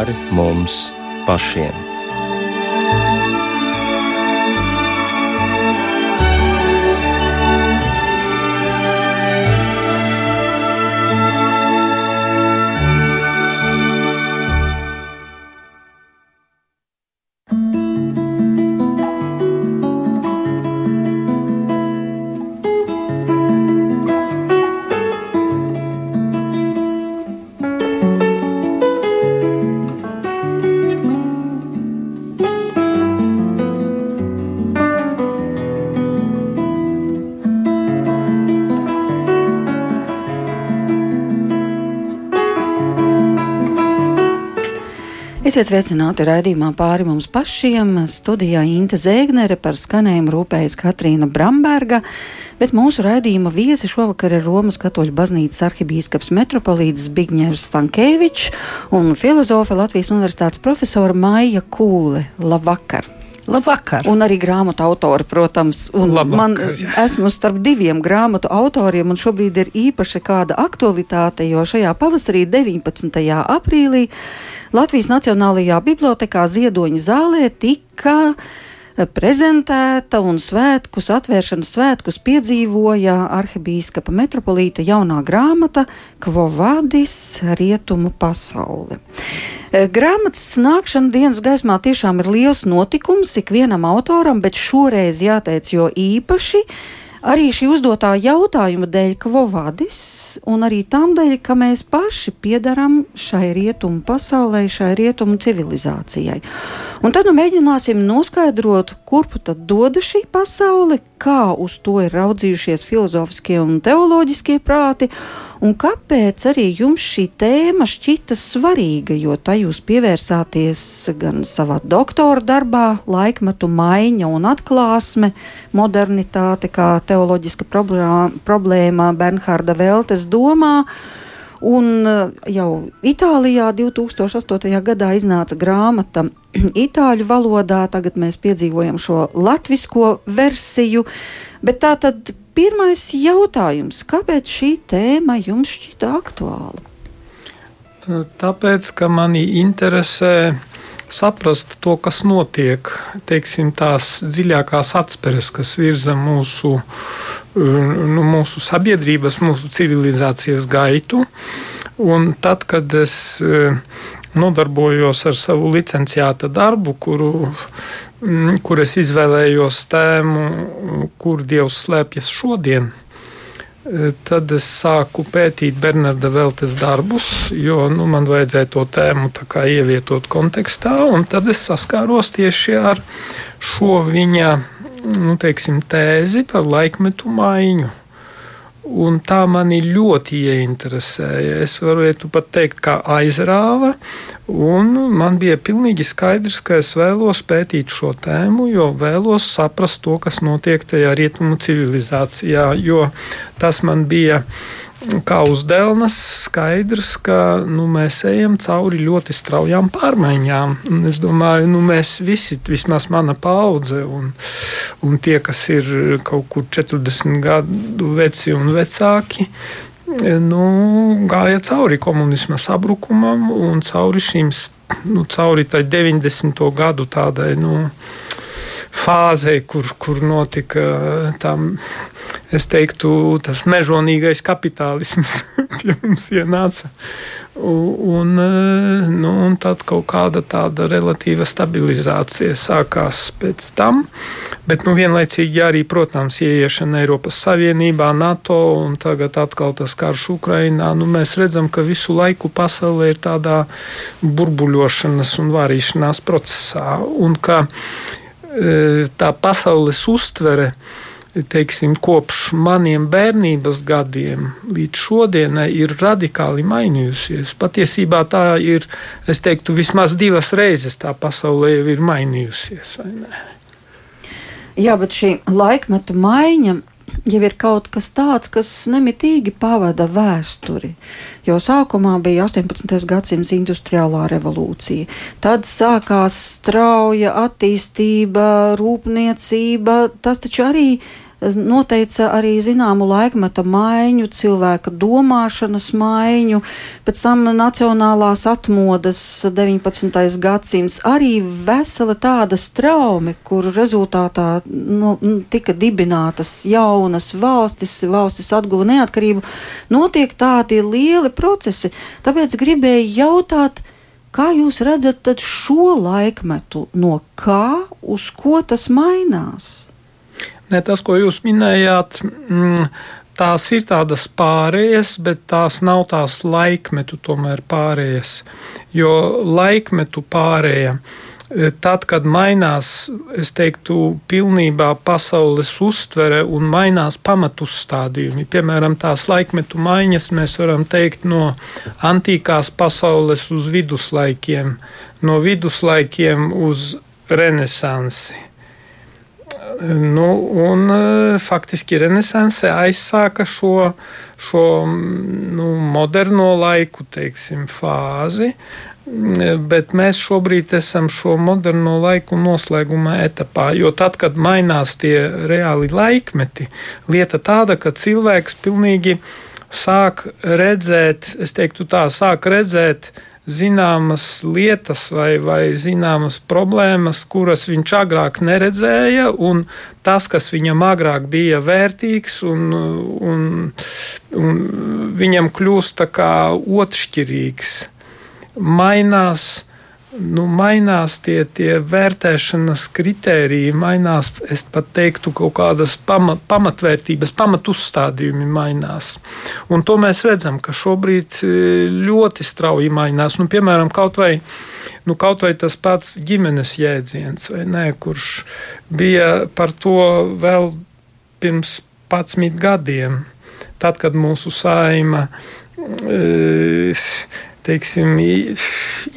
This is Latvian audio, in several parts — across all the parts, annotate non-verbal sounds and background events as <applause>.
pāri mums pašiem. Esiet sveicināti raidījumā pāri mums pašiem. Studijā Inte Zēgnere par skanējumu rūpējas Katrīna Bramberga, bet mūsu raidījuma viesi šovakar ir Romas katoļu baznīcas arhibīskaps metropolīts Zbigņevs Stankēvičs un filozofa Latvijas universitātes profesora Maija Kūle. Labvakar! Labvakar. Un arī grāmatu autori, protams. Labvakar, man, jā. esmu starp diviem grāmatu autoriem, un šobrīd ir īpaši kāda aktualitāte, jo šajā pavasarī, 19. aprīlī, Latvijas Nacionālajā bibliotekā Ziedoņa zālē tika prezentēta un svētkus, atvēršanas svētkus piedzīvoja arhibīskapa metropolīta jaunā grāmata Kvovadis Rietumu pasauli. E, grāmatas nākšana dienas gaismā tiešām ir liels notikums ikvienam autoram, bet šoreiz jāteic jo īpaši Arī šī uzdotā jautājuma dēļ, ka Vovadis, un arī tam dēļ, ka mēs paši piedaram šai rietumu pasaulē, šai rietumu civilizācijai. Un tad nu mēģināsim noskaidrot, kurp tad doda šī pasaule, kā uz to ir raudzījušies filozofiskie un teoloģiskie prāti, un kāpēc arī jums šī tēma šķita svarīga, jo tā jūs pievērsāties gan savā doktora darbā, laikmetu maiņa un atklāsme, modernitāte kā teoloģiska problēma Bernhārda Veltes domā. Un jau Itālijā 2008. gadā iznāca grāmata <clears throat> itāļu valodā, tagad mēs piedzīvojam šo latvisko versiju. Bet tā tad pirmais jautājums, kāpēc šī tēma jums šķita aktuāla? Tāpēc, ka mani interesē saprast to, kas notiek, teiksim, tās dziļākās atspēres, kas virza mūsu, nu, mūsu sabiedrības, mūsu civilizācijas gaitu. Un tad, kad es nodarbojos ar savu licenciāta darbu, kuru, kur es izvēlējos tēmu, kur Dievs slēpjas šodien. Tad es sāku pētīt Bernarda Veltes darbus, jo nu, man vajadzēja to tēmu ievietot kontekstā, un tad es saskāros tieši ar šo viņa nu, teiksim, tēzi par laikmetu maiņu. Un tā mani ļoti ieinteresēja. Es varētu pat teikt, kā aizrāva. Man bija pilnīgi skaidrs, ka es vēlos pētīt šo tēmu, jo vēlos saprast to, kas notiek tajā rietumu civilizācijā. Jo tas man bija kā uz Dēlnes, skaidrs, ka nu, mēs ejam cauri ļoti straujām pārmaiņām. Un es domāju, ka nu, mēs visi, vismaz mana paudze, un, un tie, kas ir kaut kur 40 gadu veci un vecāki, nu, gāja cauri komunisma sabrukumam un cauri šīm nu, cauri 90. gadu tādai. Nu, fāzei, kur, kur notika tam es teiktu, tas mežonīgais kapitālisms <laughs> pie mums ienāca. Un, nu, un tad kaut kāda tāda relatīva stabilizācija sākās pēc tam. Bet nu, vienlaicīgi arī, protams, ieiešana Eiropas Savienībā, NATO un tagad atkal tas karš Ukrainā. Nu, mēs redzam, ka visu laiku pasaulē ir tādā burbuļošanas un vārīšanās procesā. Un ka tā pasaules uztvere teiksim, kopš maniem bērnības gadiem līdz šodienai ir radikāli mainījusies. Patiesībā tā ir, es teiktu, vismaz divas reizes tā pasaulē jau ir mainījusies. Jā, bet šī laikmeta maiņa jau ir kaut kas tāds, kas nemitīgi pavada vēsturi. Jo sākumā bija 18. gadsimta industriālā revolūcija, tad sākās strauja attīstība, rūpniecība. Tas taču arī noteica arī zināmu laikmeta maiņu, cilvēka domāšanas maiņu, pēc tam nacionālās atmodas 19. gadsimts, arī vesela tāda straumi, kur rezultātā nu, tika dibinātas jaunas valstis, valstis atguva neatkarību, notiek tādi lieli procesi. Tāpēc gribēju jautāt, Kā jūs redzat šo laikmetu, no kā uz ko tas mainās? Ne, tas, ko jūs minējāt, mm, tās ir tādas pārējas, bet tās nav tās laikmetu pārējas. Jo laikmetu pārēja e, tad, kad mainās, es teiktu, pilnībā pasaules uztvere un mainās pamatuzstādījumi. Piemēram, tās laikmetu maiņas mēs varam teikt no antīkās pasaules uz viduslaikiem, no viduslaikiem uz renesansi. Nu, un e, faktiski Renesanse aizsāka šo, šo nu, moderno laiku teiksim, fāzi, bet mēs šobrīd esam šo moderno laiku noslēguma etapā. Jo tad, kad mainās tie reāli laikmeti, lieta tāda, ka cilvēks pilnīgi sāk redzēt, es teiktu tā, sāk redzēt, zināmas lietas vai, vai zināmas problēmas, kuras viņš agrāk neredzēja, un tas, kas viņam agrāk bija vērtīgs, un, un, un viņam kļūst tā kā otršķirīgs, mainās nu, mainās tie, tie vērtēšanas kritēriji, mainās, es pat teiktu, kaut kādas pamat, pamatvērtības, pamatuzstādījumi mainās. Un to mēs redzam, ka šobrīd e, ļoti strauji mainās. Nu, piemēram, kaut vai, nu, kaut vai tas pats ģimenes jēdziens, ne, kurš bija par to vēl pirms 11 gadiem, tad, kad mūsu saima. E, teiksim,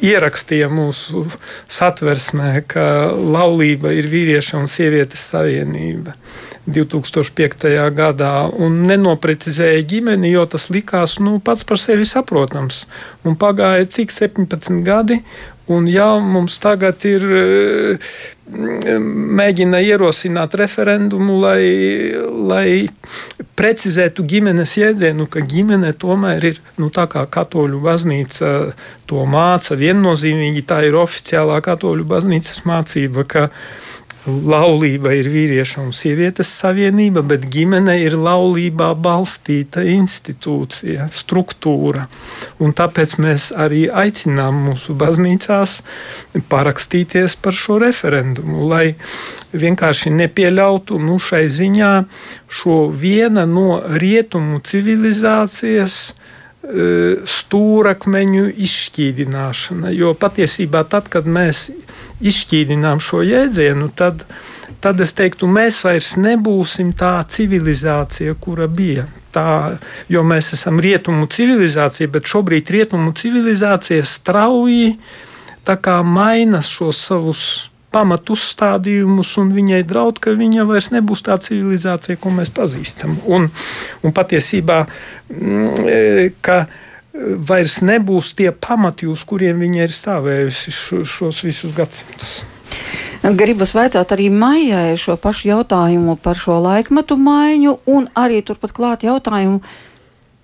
ierakstīja mūsu satversmē, ka laulība ir vīrieša un sievietes savienība. 2005. gadā un nenoprecizēja ģimeni, jo tas likās nu, pats par sevi saprotams. Un pagāja cik 17 gadi, Un ja mums tagad ir mēģina ierosināt referendumu, lai, lai precizētu ģimenes jēdzienu, ka ģimene tomēr ir, nu, tā kā katoļu baznīca to māca viennozīmīgi, tā ir oficiālā katoļu baznīcas mācība, ka laulība ir vīrieša un sievietes savienība, bet ģimene ir laulībā balstīta institūcija, struktūra. Un tāpēc mēs arī aicinām mūsu baznīcās parakstīties par šo referendumu, lai vienkārši nepieļautu nu, šai ziņā šo viena no rietumu civilizācijas stūrakmeņu izšķīdināšana. Jo patiesībā tad, kad mēs izšķīdinām šo jēdzienu, tad, tad es teiktu, mēs vairs nebūsim tā civilizācija, kura bija. Tā, jo mēs esam rietumu civilizācija, bet šobrīd rietumu civilizācija strauji maina šos savus pamatuzstādījumus, un viņai draud, ka viņa vairs nebūs tā civilizācija, ko mēs pazīstam. Un, un patiesībā, mm, e, ka vairs nebūs tie pamati, uz kuriem viņa ir stāvējusi šos visus gadsimtus. Gribas vaicāt arī Maijai šo pašu jautājumu par šo laikmetu maiņu, un arī turpat klāt jautājumu,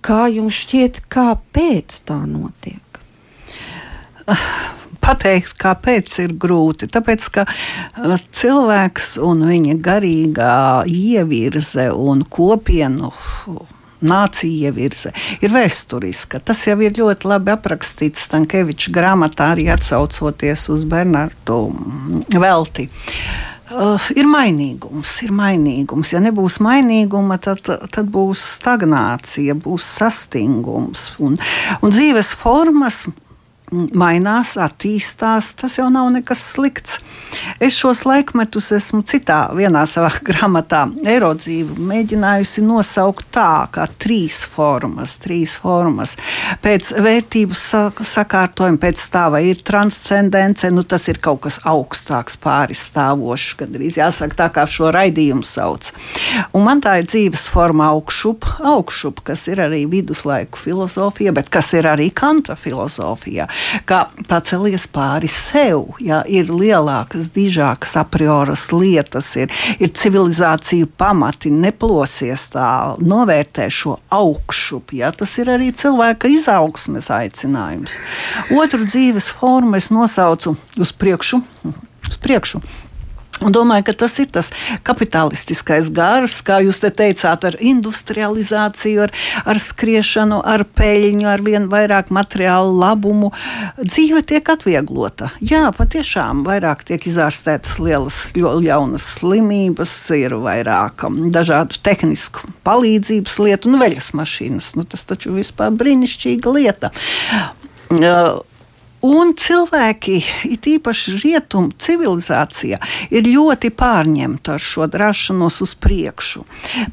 kā jums šķiet, kāpēc tā notiek? Pateikt, kāpēc ir grūti. Tāpēc, ka uh, cilvēks un viņa garīgā ievirze un kopienu nācija ievirze, ir vēsturiska. Tas jau ir ļoti labi aprakstīts Stankeviča grāmatā, arī atsaucoties uz Bernardu Velti. Uh, ir mainīgums, ir mainīgums. Ja nebūs mainīguma, tad, tad būs stagnācija, būs sastingums un, un dzīves formas mainās, attīstās. Tas jau nav nekas slikts. Es šos laikmetus esmu citā, vienā savā <laughs> grāmatā, erodzīvu, mēģinājusi nosaukt tā, kā trīs formas, trīs formas. Pēc vērtību sakārtojuma, pēc tā vai ir transcendence, nu tas ir kaut kas augstāks, pāristāvošs, gandrīz jāsaka tā, kā šo raidījumu sauc. Un man tā ir dzīves forma augšup, augšup, kas ir arī viduslaiku filozofija, bet kas ir arī Kanta filozofija kā pacelies pāri sev. Ja, ir lielākas, dižākas a prioras lietas, ir, ir civilizāciju pamati, neplosies tā, novērtē šo augšup. Ja, tas ir arī cilvēka izaugsmes aicinājums. Otru dzīves formu es nosaucu uz priekšu. Uz priekšu Un domāju, ka tas ir tas kapitalistiskais gars, kā jūs te teicāt, ar industrializāciju, ar, ar skriešanu, ar peļņu, ar vien vairāk materiālu labumu. Dzīve tiek atvieglota. Jā, patiešām vairāk tiek izārstētas lielas, jaunas slimības, ir vairāk um, dažādu tehnisku palīdzības lietu, nu, veļas mašīnas. Nu, tas taču vispār brīnišķīga lieta. Uh, Un cilvēki, it īpaši rietumu civilizācijā, ir ļoti pārņemti ar šo drāšanos uz priekšu.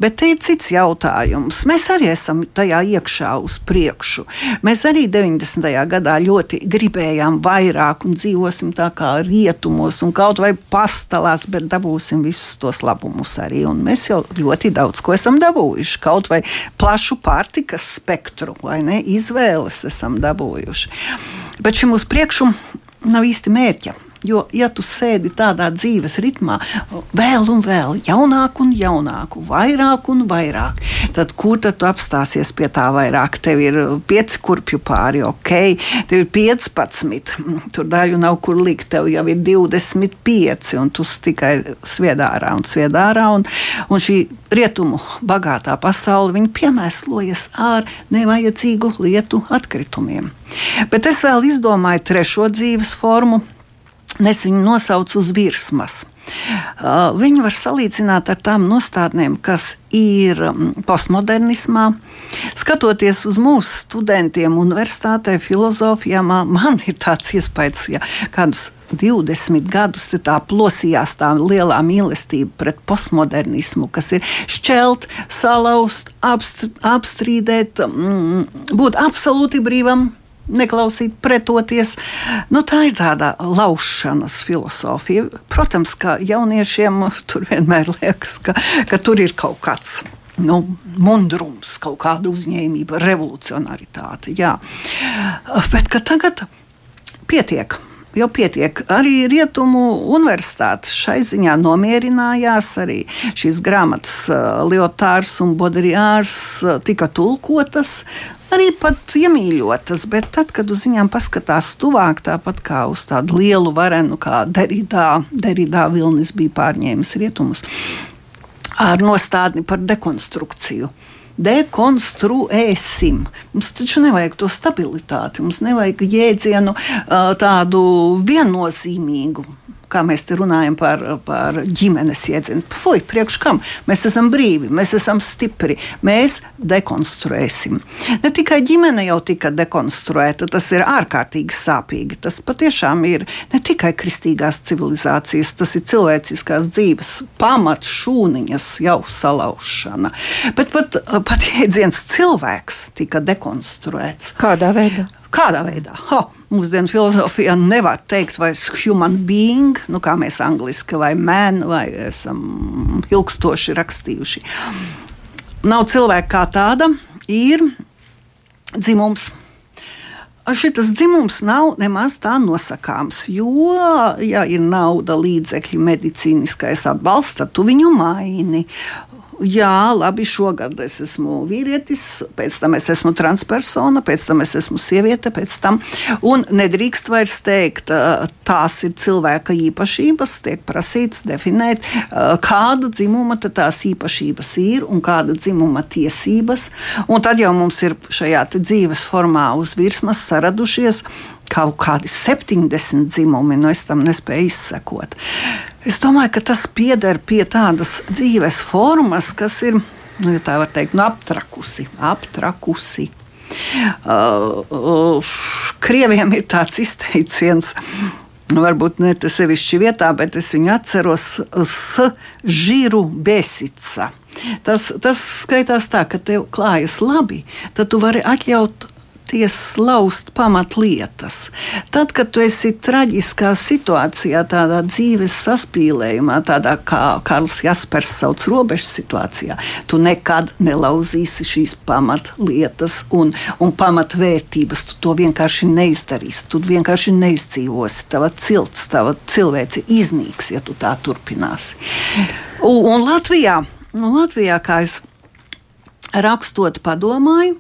Bet te ir cits jautājums. Mēs arī esam tajā iekšā uz priekšu. Mēs arī 90. gadā ļoti gribējām vairāk un dzīvosim tā kā rietumos un kaut vai pastalās, bet dabūsim visus tos labumus arī. Un mēs jau ļoti daudz ko esam dabūjuši. Kaut vai plašu pārtikas spektru vai ne izvēles esam dabūjuši. Bet šim uz priekšu nav īsti mērķa. Jo, ja tu sēdi tādā dzīves ritmā, vēl un vēl, jaunāk un jaunāk, vairāk un vairāk, tad kur tad tu apstāsies pie tā vairāk? Tev ir pieci kurpju pāri, ok, tev ir 15, tur daļu nav kur likt, tev jau ir 25, un tu tikai sviedārā un sviedārā. Un, un šī rietumu bagātā pasaule piemēslojas ar nevajadzīgu lietu atkritumiem. Bet es vēl izdomāju trešo dzīves formu Es viņu nosaucu uz virsmas. Uh, viņu var salīdzināt ar tām nostādnēm, kas ir um, postmodernismā. Skatoties uz mūsu studentiem, universitātē, filozofijā, man ir tāds iespējas, ka kādus 20 gadus tā plosījās tā lielā mīlestība pret postmodernismu, kas ir šķelt, salauzt, apstrīdēt, mm, būt absolūti brīvam neklausīt, pretoties. Nu, tā ir tāda laušanas filozofija. Protams, ka jauniešiem tur vienmēr liekas, ka, ka tur ir kaut kāds. Nu, mundrums, kaut kāda uzņēmība, revolucionaritāte. Jā. Bet tagad pietiek jau pietiek. Arī Rietumu universitāte šai ziņā nomierinājās. Arī šīs grāmatas uh, Leotārs un Bodriārs uh, tika tulkotas arī pat iemīļotas, bet tad, kad uz viņām paskatās tuvāk, tāpat kā uz tādu lielu varenu, kā Deridā, Deridā Vilnis bija pārņēmis rietumus, ar nostādni par dekonstrukciju dekonstruēsim. Mums taču nevajag to stabilitāti, mums nevajag jēdzienu tādu viennozīmīgu kā mēs te runājam par, par ģimenes iedzienu. Fuj, priekš kam? Mēs esam brīvi, mēs esam stipri, mēs dekonstruēsim. Ne tikai ģimene jau tika dekonstruēta, tas ir ārkārtīgi sāpīgi. Tas patiešām ir ne tikai kristīgās civilizācijas, tas ir cilvēciskās dzīves pamats, šūniņas jau salaušana. Bet pat, pat jēdziens cilvēks tika dekonstruēts. Kādā veidā? Kādā veidā? Ha! Mūsdienu filozofijā nevar teikt vairs human being, nu kā mēs angliski vai man, vai esam ilgstoši rakstījuši. Nav cilvēka kā tāda, ir dzimums. Šis dzimums nav nemaz tā nosakāms, jo, ja ir nauda, līdzekļi, medicīniskais atbalsts, tad tu viņu maini. Jā, labi, šogad es esmu vīrietis, pēc tam es esmu transpersona, pēc tam es esmu sieviete, pēc tam. Un nedrīkst vairs teikt, tās ir cilvēka īpašības, tiek prasīts definēt, kāda dzimuma tās īpašības ir un kāda dzimuma tiesības. Un tad jau mums ir šajā dzīves formā uz virsmas saradušies kaut kādi 70 dzimumi, nu es tam nespēju izsekot. Es domāju, ka tas pieder pie tādas dzīves formas, kas ir, nu, ja tā var teikt, nu, aptrakusi. aptrakusi. Uh, uh, Krieviem ir tāds izteiciens, varbūt ne tas sevišķi vietā, bet es viņu atceros s žiru besica. Tas, tas skaitās tā, ka tev klājas labi, tad tu vari atļaut centies laust pamatlietas. Tad, kad tu esi traģiskā situācijā, tādā dzīves saspīlējumā, tādā kā Karls Jaspers sauc robežu situācijā, tu nekad nelauzīsi šīs pamatlietas un, un pamatvērtības. Tu to vienkārši neizdarīsi, tu vienkārši neizdzīvosi. Tava cilts, tava cilvēce iznīks, ja tu tā turpināsi. Un, un Latvijā, un Latvijā, kā es rakstot, padomāju,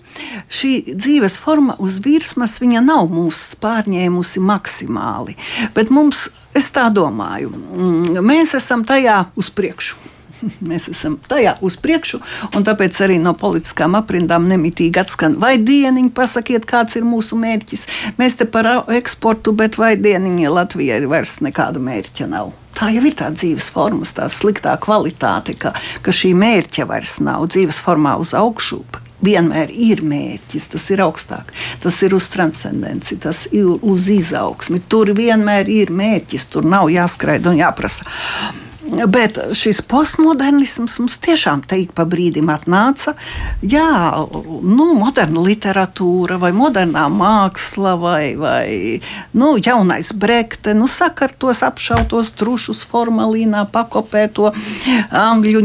šī dzīves forma uz virsmas nav mūsu pārņēmusi maksimāli. Bet mums, es tā domāju, mm, mēs esam tajā uz priekšu. <laughs> Mēs esam tajā uz priekšu, un tāpēc arī no politiskām aprindām nemitīgi atskan, vai dieniņi, pasakiet, kāds ir mūsu mērķis. Mēs te par eksportu, bet vai dieniņi Latvijai vairs nekādu mērķa nav. Tā jau ir tā dzīves forma, tā sliktā kvalitāte, ka, ka šī mērķa vairs nav dzīves formā uz augšu. Vienmēr ir mērķis, tas ir augstāk, tas ir uz transcendenci, tas ir uz izaugsmi. Tur vienmēr ir mērķis, tur nav jāskraida un jāprasa Bet šis postmodernisms mums tiešām te ik pa brīdim atnāca. Jā, nu, moderna literatūra, vai modernā māksla, vai, vai nu, jaunais brekte, nu, sakar tos apšautos trušus formalīnā, pakopē to angļu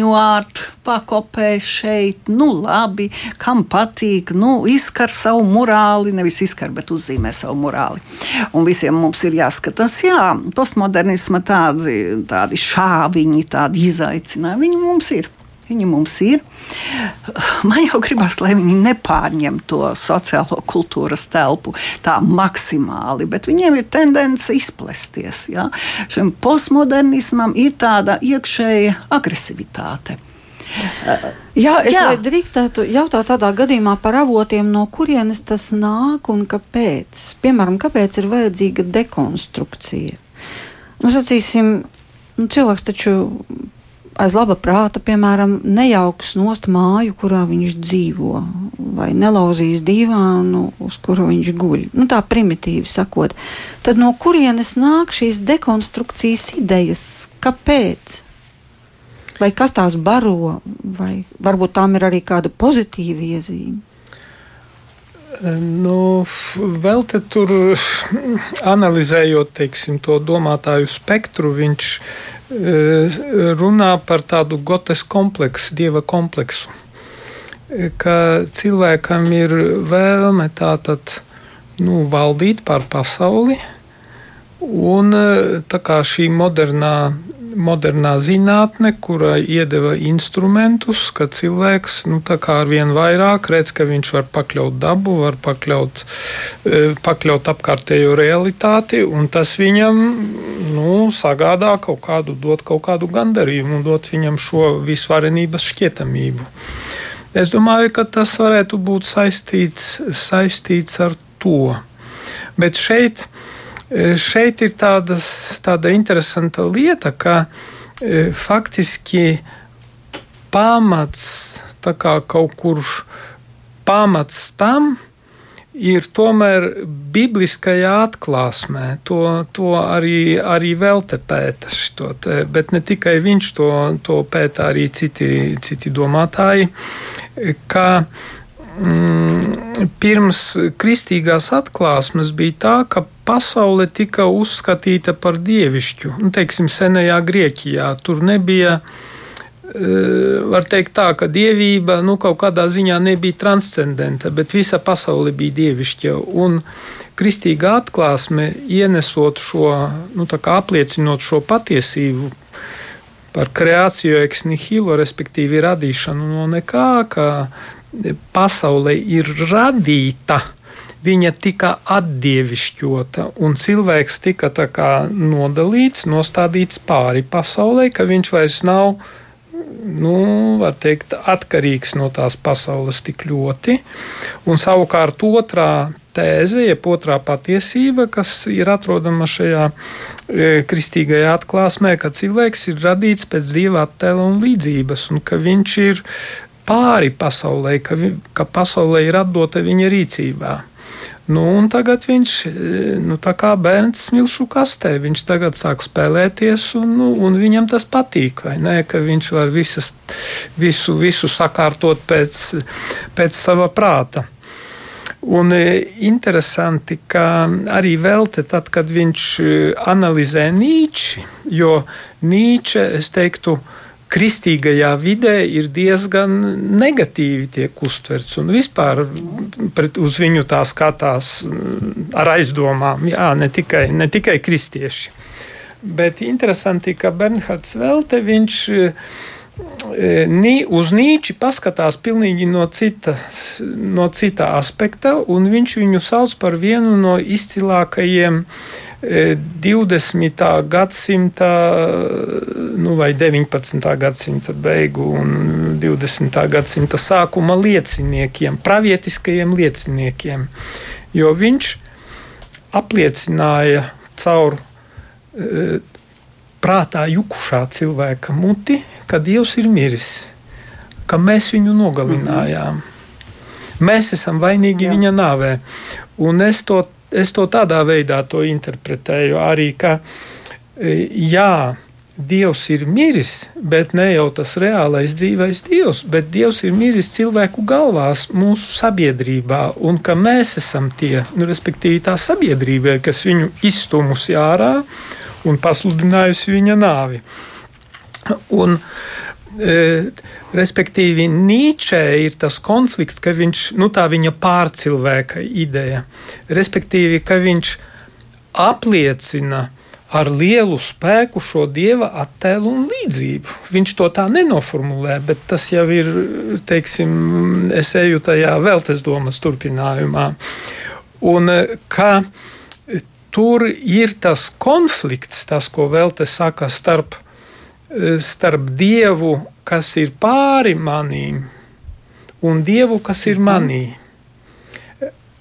ņūārtu pakopē šeit, nu labi, kam patīk, nu izskar savu morāli, nevis izskar, bet uzzīmē savu morāli. Un visiem mums ir jāskatās, jā, postmodernisma tādi, tādi šāviņi, tādi izaicinājumi, viņi mums ir. Viņi mums ir. Man jau gribas, lai viņi nepārņem to sociālo kultūras telpu tā maksimāli, bet viņiem ir tendence izplesties. Ja? Šim postmodernismam ir tāda iekšēja agresivitāte. Jā, es Jā. drīkstētu jautāt tādā gadījumā par avotiem, no kurienes tas nāk un kāpēc. Piemēram, kāpēc ir vajadzīga dekonstrukcija? Nu, sacīsim, nu, cilvēks taču aiz laba prāta, piemēram, nejauks nost māju, kurā viņš dzīvo, vai nelauzīs divānu, uz kuru viņš guļ. Nu, tā primitīvi sakot, tad no kurienes nāk šīs dekonstrukcijas idejas? Kāpēc? vai kas tās baro, vai varbūt tām ir arī kāda pozitīva iezīme? Nu, vēl te tur <sniffs> analizējot teiksim, to domātāju spektru, viņš eh, runā par tādu gotes kompleksu, dieva kompleksu. Ka cilvēkam ir vēlme tātad nu, valdīt pār pasauli, un eh, tā kā šī modernā modernā zinātne, kurai iedeva instrumentus, ka cilvēks nu, ar vien vairāk redz, ka viņš var pakļaut dabu, var pakļaut, e, pakļaut apkārtējo realitāti, un tas viņam nu, sagādā kaut kādu, dot kaut kādu gandarījumu dot viņam šo visvarenības šķietamību. Es domāju, ka tas varētu būt saistīts, saistīts ar to. Bet šeit šeit ir tādas, tāda interesanta lieta, ka e, faktiski pamats kaut kur pamats tam ir tomēr bibliskajā atklāsmē. To, to arī, arī vēl te pēta, te, bet ne tikai viņš to, to pēta, arī citi, citi domātāji. Ka, mm, pirms kristīgās atklāsmes bija tā, ka pasaule tika uzskatīta par dievišķu. Nu, teiksim, senajā Grieķijā tur nebija. Eh, var teikt, tā, ka dievība nu, kaut kādā ziņā nebija transcendenta, bet visa pasaule bija dievišķa. Un kristīgā atklāsme, ienesot šo, nu, apliecinot šo patiesību par kreāciju ex nihilo, respektīvi radīšanu no nekā, ka pasaule ir radīta viņa tika atdievišķota, un cilvēks tika nodalīts, nostādīts pāri pasaulē, ka viņš vairs nav. Nu, var teikt, atkarīgs no tās pasaules tik ļoti. Un savukārt otrā tēze, jeb otrā patiesība, kas ir atrodama šajā e, kristīgajā atklāsmē, ka cilvēks ir radīts pēc dieva attēla un līdzības, un ka viņš ir pāri pasaulē, ka, ka pasaulē ir atdota viņa rīcībā. Nu, tagad viņš nu, kā bērns smilšu kastē. Viņš tagad sāk spēlēties, un, nu, un viņam tas patīk. Ne, viņš var visas, visu, visu sakārtot pēc, pēc sava prāta. Un interesanti, ka arī Velte, tad, kad viņš analizē Nīču, jo Nīča, es teiktu, kristīgajā vidē ir diezgan negatīvi tiek uztverts. Un vispār pret, uz viņu tā skatās ar aizdomām, jā, ne tikai, ne tikai kristieši. Bet interesanti, ka Bernhards Velte viņš Nī, uz Nīči paskatās pilnīgi no cita, no cita aspekta, un viņš viņu sauc par vienu no izcilākajiem 20. gadsimta nu, vai 19. gadsimta beigu un 20. gadsimta sākuma lieciniekiem, pravietiskajiem lieciniekiem, jo viņš apliecināja caur prātā jukušā cilvēka muti, ka Dievs ir miris, ka mēs viņu nogalinājām. Mēs esam vainīgi Jā. viņa nāvē. Un es to, es to tādā veidā to interpretēju arī, ka jā, Dievs ir miris, bet ne jau tas reālais dzīvais Dievs, bet Dievs ir miris cilvēku galvās, mūsu sabiedrībā, un ka mēs esam tie, nu, respektīvi tā sabiedrība, kas viņu izstumusi ārā un pasludinājusi viņa nāvi. Un, e, respektīvi, Nīčē ir tas konflikts, ka viņš, nu, tā viņa pārcilvēka ideja, respektīvi, ka viņš apliecina ar lielu spēku šo dieva attēlu un līdzību. Viņš to tā nenoformulē, bet tas jau ir, teiksim, es eju tajā veltes domas turpinājumā. Un kā tur ir tas konflikts, tas, ko vēl te saka, starp, starp dievu, kas ir pāri manīm, un dievu, kas ir manī.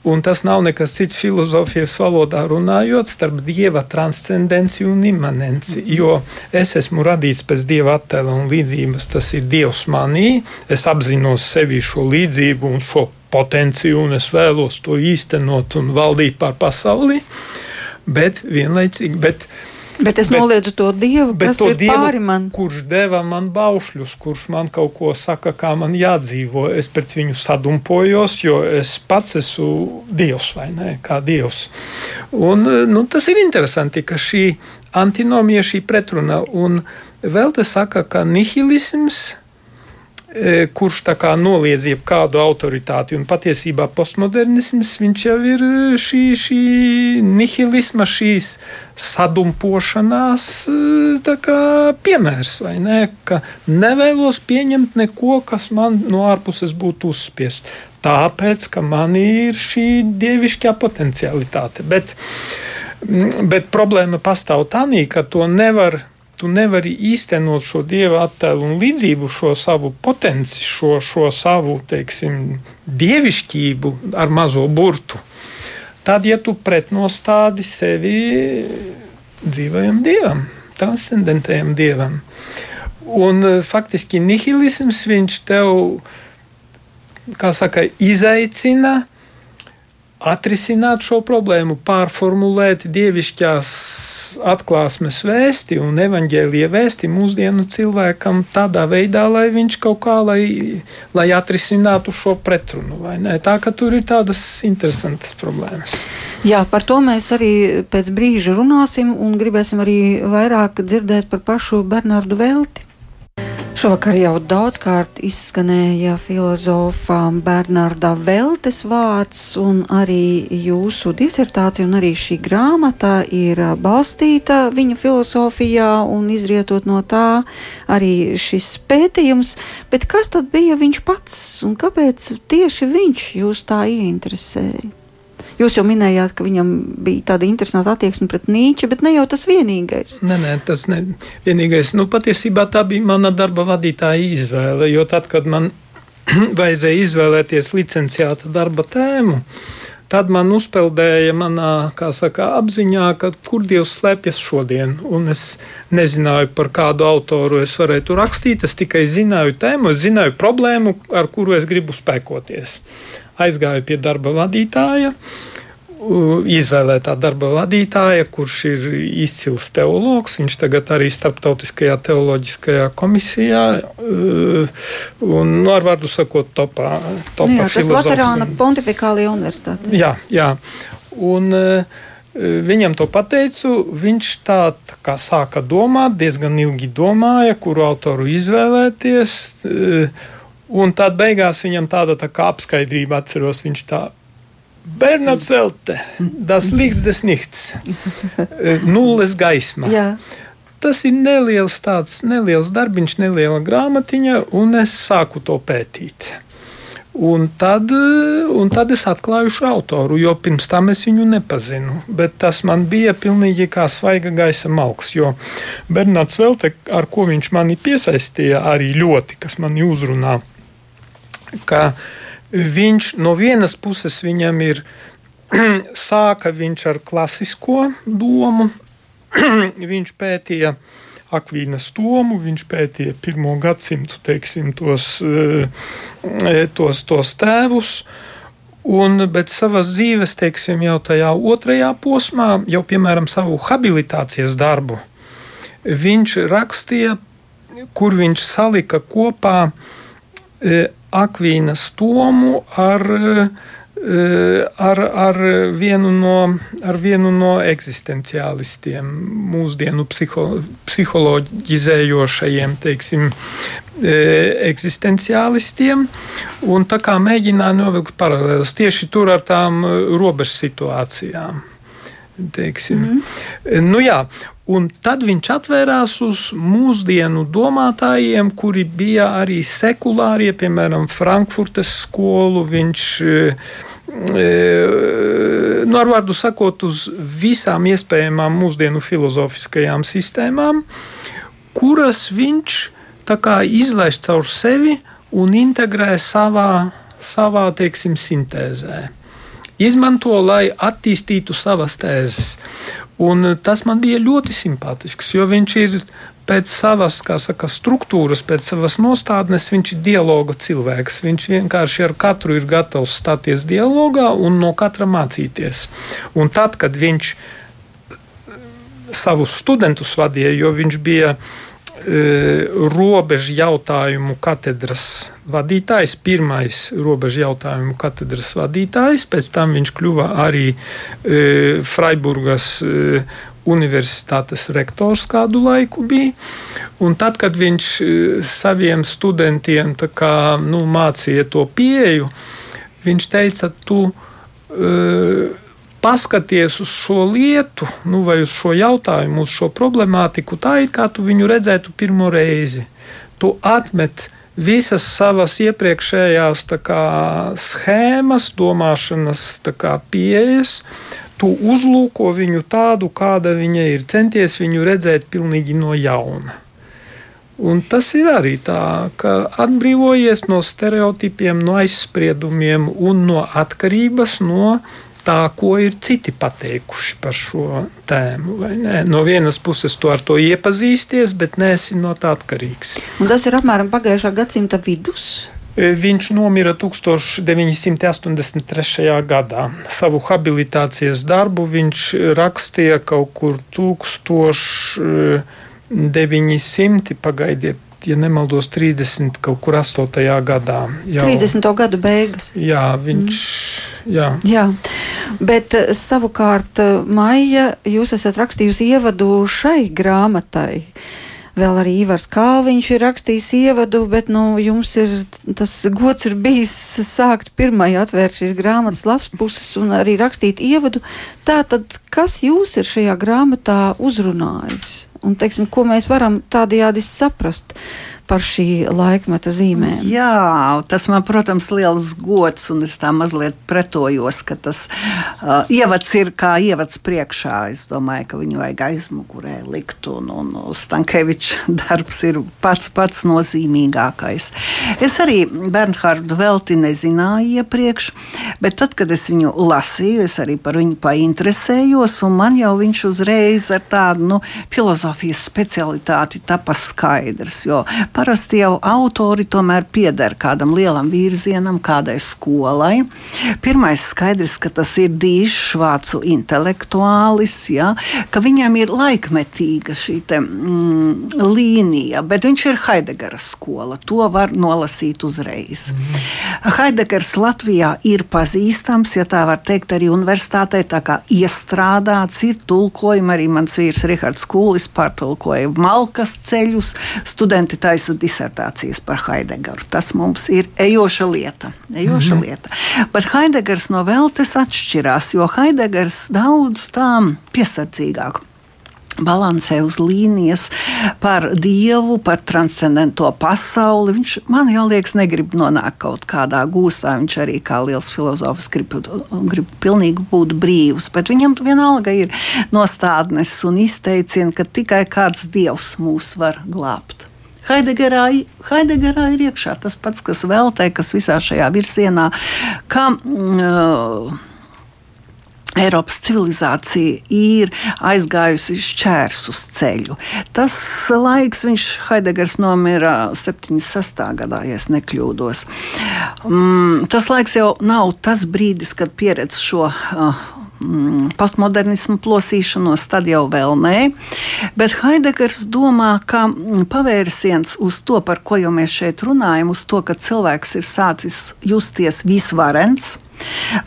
Un tas nav nekas cits filozofijas valodā runājot starp dieva transcendenci un imanenci. Jo es esmu radīts pēc dieva attēla un līdzības, tas ir dievs manī. Es apzinos sevi šo līdzību un šo potenciju, un es vēlos to īstenot un valdīt pār pasauli. Uh, bet vienlaicīgi. Bet, Bet es bet, noliedzu to dievu, kas to ir dievu, pāri man. Kurš deva man baušļus, kurš man kaut ko saka, kā man jādzīvo. Es pret viņu sadumpojos, jo es pats esmu dievs vai ne, kā dievs. Un, nu, tas ir interesanti, ka šī antinomija, šī pretruna, un vēl te saka, ka nihilisms E, kurš noliedz jebkādu autoritāti. Un patiesībā postmodernisms jau ir e, šī, šī nihilisma, šīs sadumpošanās e, kā, piemērs. Ne? Ka nevēlos pieņemt neko, kas man no ārpuses būtu uzspiests. Tāpēc, ka man ir šī dievišķā potencialitāte. Bet, bet problēma pastāv tā, ka to nevar tu nevari īstenot šo dieva attēlu un līdzību, šo savu potenci, šo, šo savu, teiksim, dievišķību ar mazo burtu. Tad, ja tu pretnostādi sevi dzīvajam dievam, transcendentajam dievam, un e, faktiski nihilisms viņš tev, kā saka, izaicina atrisināt šo problēmu, pārformulēt dievišķās atklāsmes vēsti un evaņģēlīja vēsti mūsdienu cilvēkam tādā veidā, lai viņš kaut kā, lai, lai atrisinātu šo pretrunu. Tā ka tur ir tādas interesantas problēmas. Jā, par to mēs arī pēc brīža runāsim un gribēsim arī vairāk dzirdēt par pašu Bernardu Velti. Šovakar jau daudzkārt izskanēja filozofa Bernarda Veltes vārds, un arī jūsu disertācija un arī šī grāmata ir balstīta viņa filozofijā, un izrietot no tā arī šis pētījums. Bet kas tad bija viņš pats, un kāpēc tieši viņš jūs tā ieinteresēja? Jūs jau minējāt, ka viņam bija tāda interesanta attieksme pret Nīču, bet ne jau tas vienīgais. Nē, nē tas ne vienīgais. Nu, patiesībā tā bija mana darba vadītāja izvēle, jo tad, kad man <clears throat> vajadzēja izvēlēties licenciāta darba tēmu, tad man uzpeldēja manā saka, apziņā, ka kur Dievs slēpjas šodien. Un es nezināju, par kādu autoru es varētu rakstīt. Es tikai zināju tēmu, es zināju problēmu, ar kuru es gribu spēkoties aizgāju pie darba vadītāja. izvēlētā darba vadītāja, kurš ir izcils teologs. Viņš tagad arī starptautiskajā teoloģiskajā komisijā, un, nu, ar vārdu sakot, topā. topā nu jā, tas Laterāna Pontificālajā universitātē. Jā, jā. Un, Viņam to pateicu, viņš tā, tā kā sāka domāt, diezgan ilgi domāja, kuru autoru izvēlēties. Un tad beigās viņam tāda tā kā apskaidrība atceros, viņš tā Bernards Zelte, Lichts des Nichts, nulles gaisma. Jā. Tas ir neliels tāds neliels darbiņš, neliela grāmatiņa, un es sāku to pētīt. Un tad, un tad es atklāju šo autoru, jo pirms tam es viņu nepazinu. Bet tas man bija pilnīgi kā svaiga gaisa malks. Jo Bernards Velte, ar ko viņš mani piesaistīja, arī ļoti, kas mani uzrunā, ka viņš no vienas puses viņam ir <clears throat> sāka viņš ar klasisko domu, <clears throat> viņš pētīja Akvīnas tomu, viņš pētīja pirmo gadsimtu teiksim, tos, eh, tos, tos tēvus. Un, bet savas dzīves, teiksim, jau tajā otrajā posmā, jau piemēram savu habilitācijas darbu, viņš rakstīja, kur viņš salika kopā eh, Akvīnas Tomu ar, eh, ar, ar, vienu no, ar vienu no eksistenciālistiem, mūsdienu psiho, psiholoģizējošajiem, teiksim, eh, eksistenciālistiem. Un tā kā mēģināja novilkt paralēlas tieši tur ar tām eh, robežu situācijām. Teiksim. Mm -hmm. nu, jā, Un tad viņš atvērās uz mūsdienu domātājiem, kuri bija arī sekulārie, piemēram, Frankfurtes skolu. Viņš, e, nu, ar vārdu sakot, uz visām iespējamām mūsdienu filozofiskajām sistēmām, kuras viņš izlaiž caur sevi un integrē savā, savā teiksim, sintēzē. Izmanto, lai attīstītu savas tēzes. Un eh, tas man bija ļoti simpātisks, jo viņš ir pēc savas saka, struktūras, pēc savas nostādnes, viņš ir dialoga cilvēks. Viņš vienkārši ar katru ir gatavs stāties dialogā un no katra mācīties. Un tad, kad viņš eh, savus studentus vadīja, jo viņš bija robežu jautājumu katedras vadītājs, pirmais robežu jautājumu katedras vadītājs, pēc tam viņš kļuva arī e, Freiburgas e, universitātes rektors kādu laiku bija. Un tad, kad viņš e, saviem studentiem kā, nu, mācīja to pieeju, viņš teica, tu. E, paskaties uz šo lietu, nu, vai uz šo jautājumu, uz šo problemātiku, tā it kā tu viņu redzētu pirmo reizi. Tu atmet visas savas iepriekšējās kā, schēmas, domāšanas kā, pieejas. Tu uzlūko viņu tādu, kāda viņa ir, centies viņu redzēt pilnīgi no jauna. Un tas ir arī tā, ka atbrīvojies no stereotipiem, no aizspriedumiem un no atkarības no tā, ko ir citi pateikuši par šo tēmu. No vienas puses, tu ar to iepazīsties, bet neesi no tā atkarīgs. Un tas ir apmēram pagājušā gadsimta vidus. E, viņš nomira 1983. gadā. Savu habilitācijas darbu viņš rakstīja kaut kur 1900, pagaidiet, ja nemaldos, 30 kaut kur 8. gadā. Jau, 30. gadu beigas. Jā, viņš. Mm. Jā. jā. Bet eh, savukārt, eh, Maija, jūs esat rakstījusi ievadu šai grāmatai. Vēl arī Ivars Kalniņš ir rakstījis ievadu, bet nu, jums ir tas gods ir bijis sākt pirmai atvērt šīs grāmatas labs puses un arī rakstīt ievadu. Tātad, kas jūs ir šajā grāmatā uzrunājis? Un, teiksim, ko mēs varam tādajādi saprast? Par šī laikmeta zīmēm. Jā, tas man, protams, ir liels gods, un es tā mazliet pretojos, ka tas uh, ievads ir kā ievads priekšā. Es domāju, ka viņu vajag aizmugurē likt, un, un Stankeviča <laughs> darbs ir pats pats nozīmīgākais. Es arī Bernhārdu Velti nezināju iepriekš, bet tad, kad es viņu lasīju, es arī par viņu painteresējos, un man jau viņš uzreiz ar tādu nu, filozofijas specialitāti tapa skaidrs. Jo parasti jau autori tomēr pieder kādam lielam virzienam, kādai skolai. Pirmais skaidrs, ka tas ir dīšs vācu intelektuālis, ja, ka viņam ir laikmetīga šī te, mm, līnija, bet viņš ir Haidegera skola. To var nolasīt uzreiz. Mm. Haidegers Latvijā ir pazīstams, ja tā var teikt, arī universitātē tā kā iestrādāts, ir tulkojumi, arī mans vīrs Rihards Kūlis pārtulkoja Malkas ceļus, studenti taisa disertācijas par Haidegaru. Tas mums ir ejoša lieta. Ejoša mm -hmm. lieta. Bet Haidegers no Veltes atšķirās, jo Haidegers daudz tām piesardzīgāk balansē uz līnijas par dievu, par transcendento pasauli. Viņš man jau liekas, negrib nonākt kaut kādā gūstā. Viņš arī kā liels filozofs grib, grib pilnīgi būt brīvs, bet viņam vienalga ir nostādnes un izteicieni, ka tikai kāds dievs mūs var glābt. Haidegerā, Haidegerā ir iekšā tas pats, kas veltē, kas visā šajā virzienā, ka uh, Eiropas civilizācija ir aizgājusi šķērsus ceļu. Tas laiks, viņš Haidegers nomira 76. gadā, ja nekļūdos. Mm, tas laiks jau nav tas brīdis, kad pieredz šo. Uh, postmodernismu plosīšanos, tad jau vēl nē. Bet Haidegers domā, ka pavērsiens uz to, par ko jau mēs šeit runājam, uz to, ka cilvēks ir sācis justies visvarens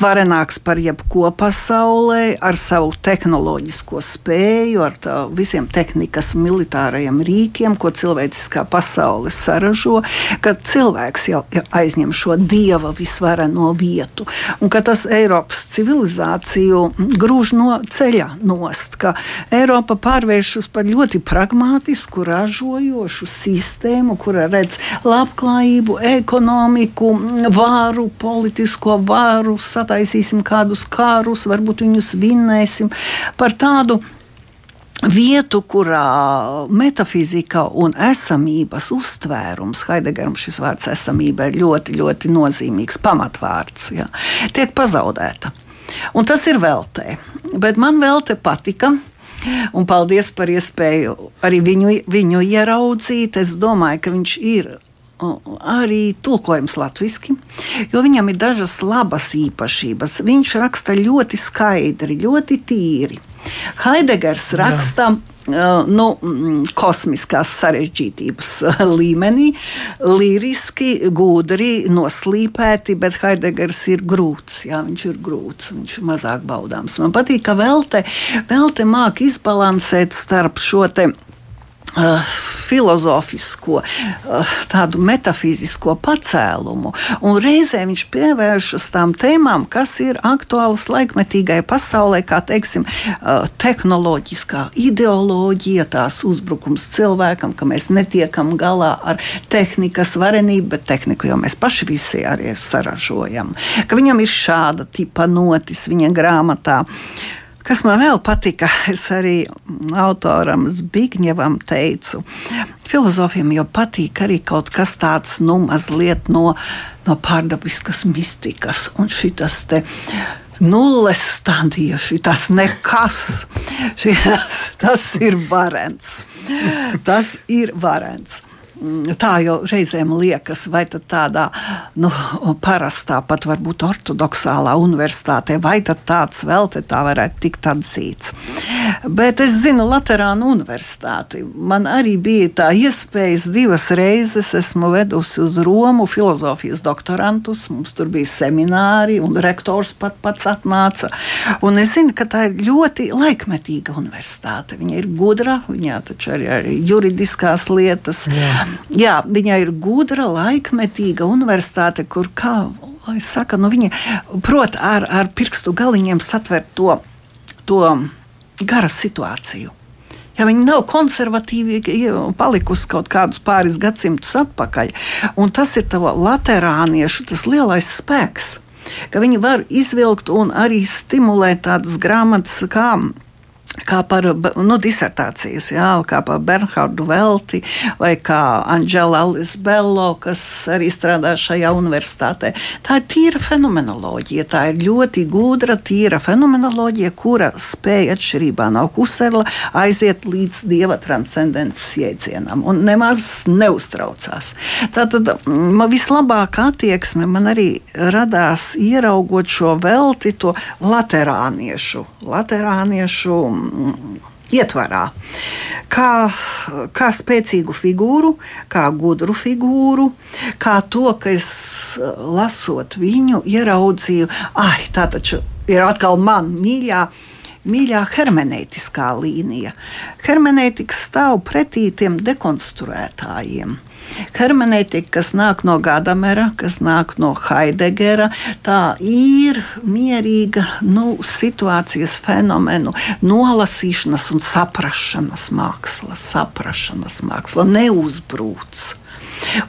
Varenāks par jebko pasaulē, ar savu tehnoloģisko spēju, ar tā, visiem tehnikas un militārajiem rīkiem, ko cilvēciskā pasaule saražo, ka cilvēks jau aizņem šo dieva visvareno vietu, un ka tas Eiropas civilizāciju grūž no ceļa nost, ka Eiropa pārvēršas par ļoti pragmātisku, ražojošu sistēmu, kura redz labklājību, ekonomiku, vāru, politisko vāru karus, sataisīsim kādus kārus, varbūt viņus vinnēsim par tādu vietu, kurā metafizika un esamības uztvērums, Haidegaram šis vārds esamība ir ļoti, ļoti nozīmīgs pamatvārds, ja, tiek pazaudēta. Un tas ir veltē. Bet man veltē patika. Un paldies par iespēju arī viņu, viņu ieraudzīt. Es domāju, ka viņš ir arī tulkojums latviešu, jo viņam ir dažas labas īpašības. Viņš raksta ļoti skaidri, ļoti tīri. Haidegers raksta. Jā. Uh, nu, kosmiskās sarežģītības līmenī, liriski, gudri, noslīpēti, bet Haidegers ir grūts. Jā, viņš ir grūts, viņš ir mazāk baudāms. Man patīk, ka Velte, Velte māk izbalansēt starp šo te Uh, filozofisko, uh, tādu metafizisko pacēlumu, un reizē viņš pievēršas tām tēmām, kas ir aktuālas laikmetīgai pasaulē, kā teiksim, uh, tehnoloģiskā ideoloģija, tās uzbrukums cilvēkam, ka mēs netiekam galā ar tehnikas varenību, bet tehniku jau mēs paši visi arī saražojam. Ka viņam ir šāda tipa notis viņa grāmatā. Kas man vēl patika, es arī autoram Zbigņevam teicu, filozofiem jau patīk arī kaut kas tāds, nu, mazliet no, no pārdabiskas mistikas un šitas te nulles stadija, tas nekas. <laughs> Šies, tas ir varens. Tas ir varens. Tā jau reizēm liekas, vai tādā nu, parastā, pat varbūt ortodoksālā universitātē, vai tāds vēl te tā varētu tikt atzīts. Bet es zinu Latvijas universitāti. Man arī bija tā iespējas divas reizes esmu vedusi uz Romu filozofijas doktorantus. Mums tur bija semināri, un rektors pat pats atnāca. Un es zinu, ka tā ir ļoti laikmetīga universitāte. Viņa ir gudra, viņā taču arī ir juridiskās lietas. Jā. Jā, viņa ir gudra, laikmetīga universitāte, kur, kā saka, nu viņa prot ar, ar pirkstu galiņiem satvert to, to gara situāciju. Ja viņi nav konservatīvi, palikusi kaut kādus pāris gadsimtus atpakaļ, un tas ir tavo laterāniešu tas lielais spēks, ka viņi var izvilkt un arī stimulēt tādas grāmatas kā kā par nu, disertācijas, jā, kā par Bernhardu Velti vai kā Anģela Alice Bello, kas arī strādā šajā universitātē. Tā ir tīra fenomenoloģija. Tā ir ļoti gudra, tīra fenomenoloģija, kura spēja atšķirībā no Kuserla aiziet līdz dieva transcendences jēdzienam un nemaz neuztraucās. Tātad man vislabākā attieksme man arī radās ieraugot šo velti, to laterāniešu, laterāniešu ietvarā. Kā, kā spēcīgu figūru, kā gudru figūru, kā to, ka es lasot viņu, ieraudzīju, ah, tā taču ir atkal man mīļā. Mīļā hermenētiskā līnija. Hermenētika stāv pretī tiem dekonstruētājiem. Hermenētika, kas nāk no Gadamera, kas nāk no Haidegera, tā ir mierīga nu, situācijas fenomenu nolasīšanas un saprašanas māksla. Saprašanas māksla neuzbrūc.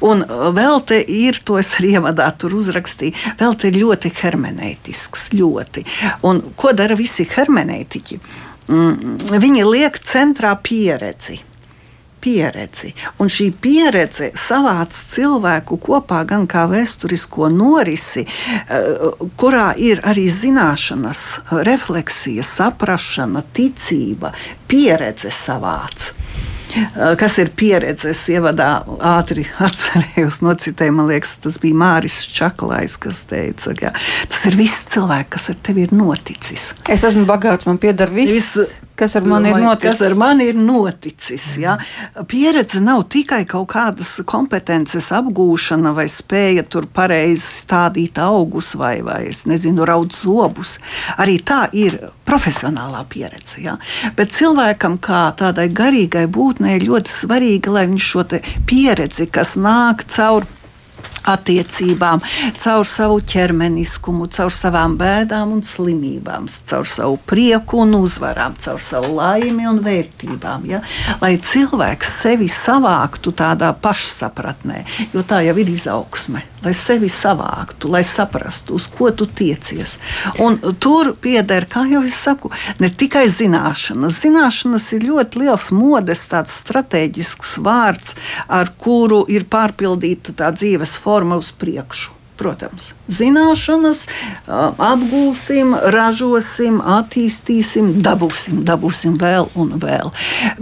Un vēl te ir, to es arī ievadā tur uzrakstīju, vēl te ir ļoti hermenētisks, ļoti. Un ko dara visi hermenētiķi? Mm, viņi liek centrā pieredzi pieredzi. Un šī pieredze savāc cilvēku kopā gan kā vēsturisko norisi, eh, kurā ir arī zināšanas, refleksija, saprašana, ticība, pieredze savāc. Eh, kas ir pieredze? Es ievadā ātri <laughs> atcerējos, nocitēju, man liekas, tas bija Māris Čaklais, kas teica, ka tas ir viss cilvēks, kas ar tevi ir noticis. Es esmu bagāts, man pieder viss. viss Kas ar mani ir noticis? Kas ar mani ir noticis ja? Pieredze nav tikai kaut kādas kompetences apgūšana vai spēja tur pareizi stādīt augus vai, vai es nezinu, raud zobus. Arī tā ir profesionālā pieredze. Ja? Bet cilvēkam, kā tādai garīgai būtnei, ir ļoti svarīgi, lai viņš šo pieredzi, kas nāk caur attiecībām, caur savu ķermeniskumu, caur savām bēdām un slimībām, caur savu prieku un uzvarām, caur savu laimi un vērtībām. Ja? Lai cilvēks sevi savāktu tādā pašsapratnē, jo tā jau ir izaugsme. Lai sevi savāktu, lai saprastu, uz ko tu tiecies. Un tur pieder, kā jau es saku, ne tikai zināšanas. Zināšanas ir ļoti liels modes, tāds strateģisks vārds, ar kuru ir pārpildīta tā dzīves forma uz priekšu. Protams, zināšanas apgūsim, ražosim, attīstīsim, dabūsim, dabūsim vēl un vēl.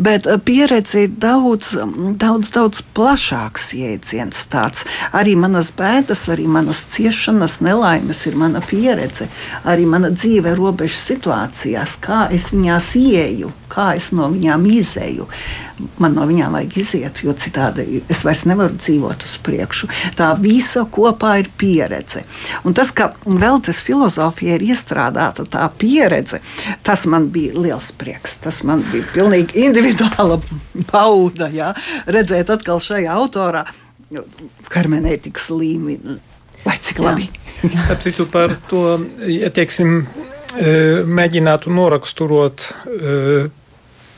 Bet pieredze ir daudz, daudz, daudz plašāks jēdziens. Tāds. Arī manas bēdas, arī manas ciešanas, nelaimes ir mana pieredze, arī mana dzīve robežu situācijās, kā es viņās ieju, kā es no viņām izēju man no viņām vajag iziet, jo citādi es vairs nevaru dzīvot uz priekšu. Tā visa kopā ir pieredze. Un tas, ka vēl tas filozofija ir iestrādāta tā pieredze, tas man bija liels prieks. Tas man bija pilnīgi individuāla <laughs> bauda, ja? redzēt atkal šajā autorā hermenētikas līmeni. Vai cik labi? <laughs> Starp citu par to, ja teiksim, e, mēģinātu noraksturot e,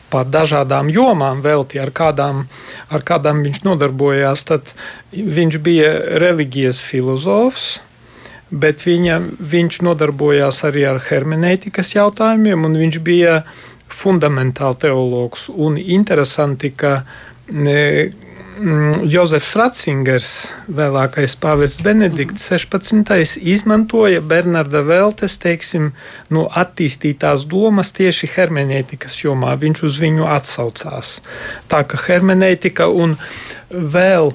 pa dažādām jomām velti, ar kādām, ar kādām viņš nodarbojās, tad viņš bija reliģijas filozofs. Bet viņa, viņš nodarbojās arī ar hermenētikas jautājumiem, un viņš bija fundamentāli teologs. Un interesanti, ka Mm, Jozefs Ratzingers, vēlākais pāvests Benedikts 16. izmantoja Bernarda Veltes, teiksim, no attīstītās domas tieši hermenētikas jomā. Viņš uz viņu atsaucās. Tā ka hermenētika un vēl.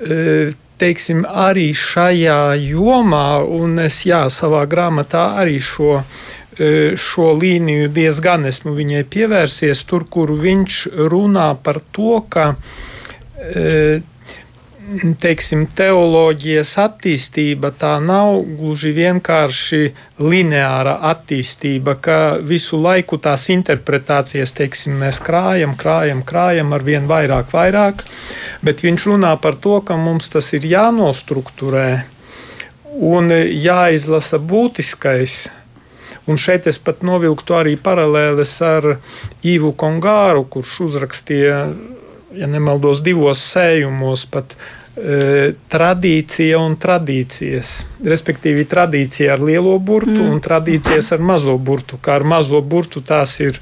E, teiksim, arī šajā jomā, un es jā, savā grāmatā arī šo, e, šo līniju diezgan esmu viņai pievērsies, tur, kur viņš runā par to, ka uh, teiksim, teoloģijas attīstība tā nav gluži vienkārši lineāra attīstība, ka visu laiku tās interpretācijas, teiksim, mēs krājam, krājam, krājam ar vien vairāk, vairāk, bet viņš runā par to, ka mums tas ir jānostruktūrē un jāizlasa būtiskais. Un šeit es pat novilktu arī paralēles ar Īvu Kongāru, kurš uzrakstīja ja nemaldos, divos sējumos pat e, tradīcija un tradīcijas. Respektīvi, tradīcija ar lielo burtu mm. un tradīcijas ar mazo burtu. Kā ar mazo burtu tās ir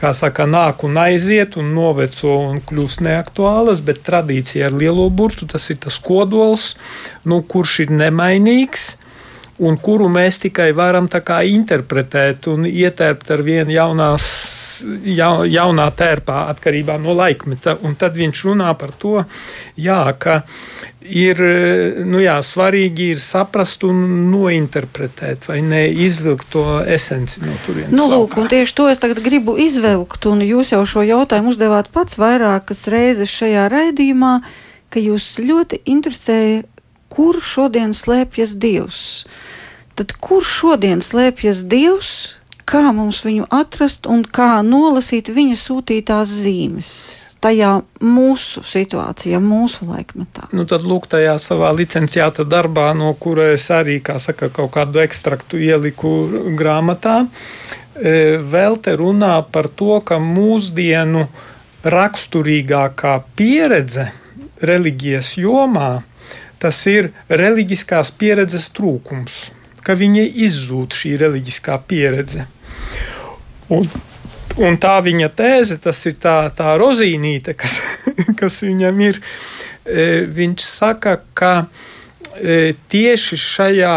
kā saka, nāk un aiziet, un noveco un kļūst neaktuālas, bet tradīcija ar lielo burtu tas ir tas kodols, nu, kurš ir nemainīgs. Un kuru mēs tikai varam interpretēt un ietērpt ar vienu jaunās, ja, jaunā tērpā, atkarībā no laikmeta. Un tad viņš runā par to, jā, ka ir nu jā, svarīgi ir saprast un nointerpretēt, vai ne izvilkt to esenci no turienes. Nu, lūk, un tieši to es tagad gribu izvilkt, un jūs jau šo jautājumu uzdevāt pats vairākas reizes šajā raidījumā, ka jūs ļoti interesēja, kur šodien slēpjas Dievs. Tad kur šodien slēpjas Dievs, kā mums viņu atrast un kā nolasīt viņa sūtītās zīmes? tajā mūsu situācijā, mūsu laikmetā. Nu, tad, lūk, tajā savā licenciāta darbā, no kura es arī saka, kaut kādu ekstraktu ieliku grāmatā, e, vēl te runā par to, ka mūsdienu raksturīgākā pieredze reliģijas jomā tas ir reliģiskās pieredzes trūkums, ka viņai izzūd šī reliģiskā pieredze. Un Un tā viņa tēze, tas ir tā, tā rozīnīte, kas, <laughs> kas viņam ir. E, viņš saka, ka e, tieši šajā,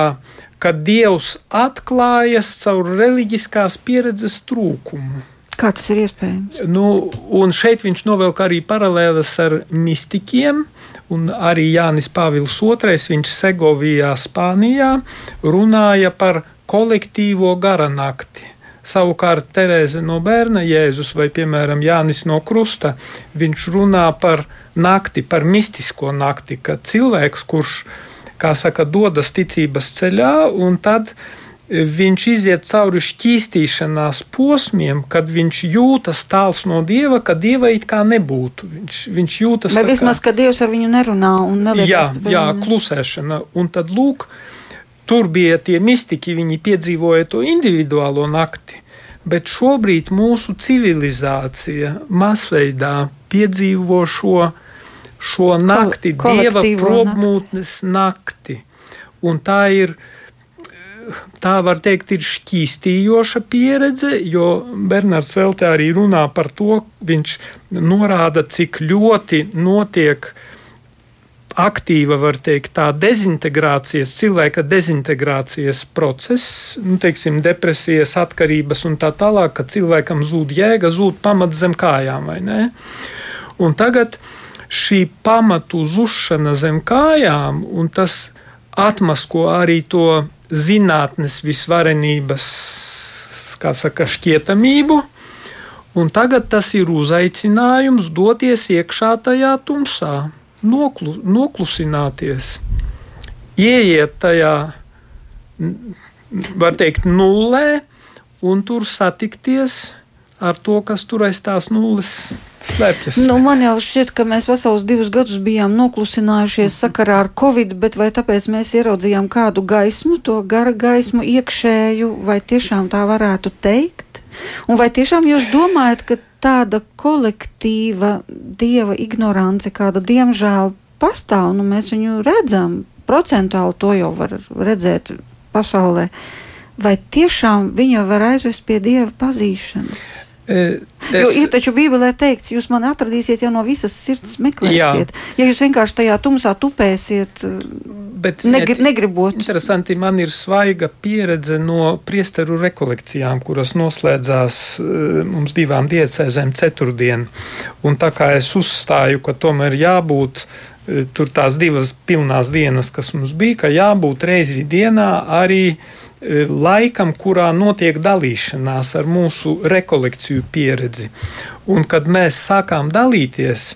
kad Dievs atklājas caur reliģiskās pieredzes trūkumu. Kā tas ir iespējams? Nu, un šeit viņš novelk arī paralēlas ar mistikiem. Un arī Jānis Pāvils II, viņš Segovijā, Spānijā, runāja par kolektīvo garanakti. Savukārt Terēze no bērna Jēzus vai, piemēram, Jānis no Krusta, viņš runā par nakti, par mistisko nakti, ka cilvēks, kurš, kā saka, dodas ticības ceļā, un tad viņš iziet cauri šķīstīšanās posmiem, kad viņš jūtas tāls no dieva, ka dieva it kā nebūtu. Viņš, viņš jūtas. Vai vismaz, kā... ka dievs ar viņu nerunā un neliek. Jā, jā, klusēšana. Un tad lūk, Tur bija tie mistiķi, viņi piedzīvoja to individuālo nakti, bet šobrīd mūsu civilizācija masveidā piedzīvo šo, šo nakti, Kol dieva probūtnes nakti. Un tā ir, tā var teikt, ir šķīstījoša pieredze, jo Bernards Velte arī runā par to, viņš norāda, cik ļoti notiek aktīva, var teikt, tā dezintegrācijas, cilvēka dezintegrācijas process, nu, teiksim, depresijas, atkarības un tā tālāk, ka cilvēkam zūd jēga, zūd pamats zem kājām, vai ne? Un tagad šī pamatu zušana zem kājām, un tas atmasko arī to zinātnes visvarenības, saka, šķietamību, un tagad tas ir uzaicinājums doties iekšā tajā tumsā noklu, noklusināties, ieiet tajā, var teikt, nullē, un tur satikties ar to, kas tur aiz tās nulles slēpjas. Nu, man jau šķiet, ka mēs vesels divus gadus bijām noklusinājušies sakarā ar covid, bet vai tāpēc mēs ieraudzījām kādu gaismu, to gara gaismu iekšēju, vai tiešām tā varētu teikt? Un vai tiešām jūs domājat, ka tāda kolektīva dieva ignorance, kāda diemžēl pastāv, nu mēs viņu redzam, procentuāli to jau var redzēt pasaulē. Vai tiešām viņa var aizvest pie dieva pazīšanas? Es... Jo ir taču Bībelē teikts, jūs mani atradīsiet, ja no visas sirds meklēsiet. Jā. Ja jūs vienkārši tajā tumsā tupēsiet, Bet, negri, negribot. Interesanti, man ir svaiga pieredze no priesteru rekolekcijām, kuras noslēdzās mums divām diecēzēm ceturtdien. Un tā kā es uzstāju, ka tomēr jābūt tur tās divas pilnās dienas, kas mums bija, ka jābūt reizi dienā arī laikam, kurā notiek dalīšanās ar mūsu rekolekciju pieredzi. Un, kad mēs sākām dalīties,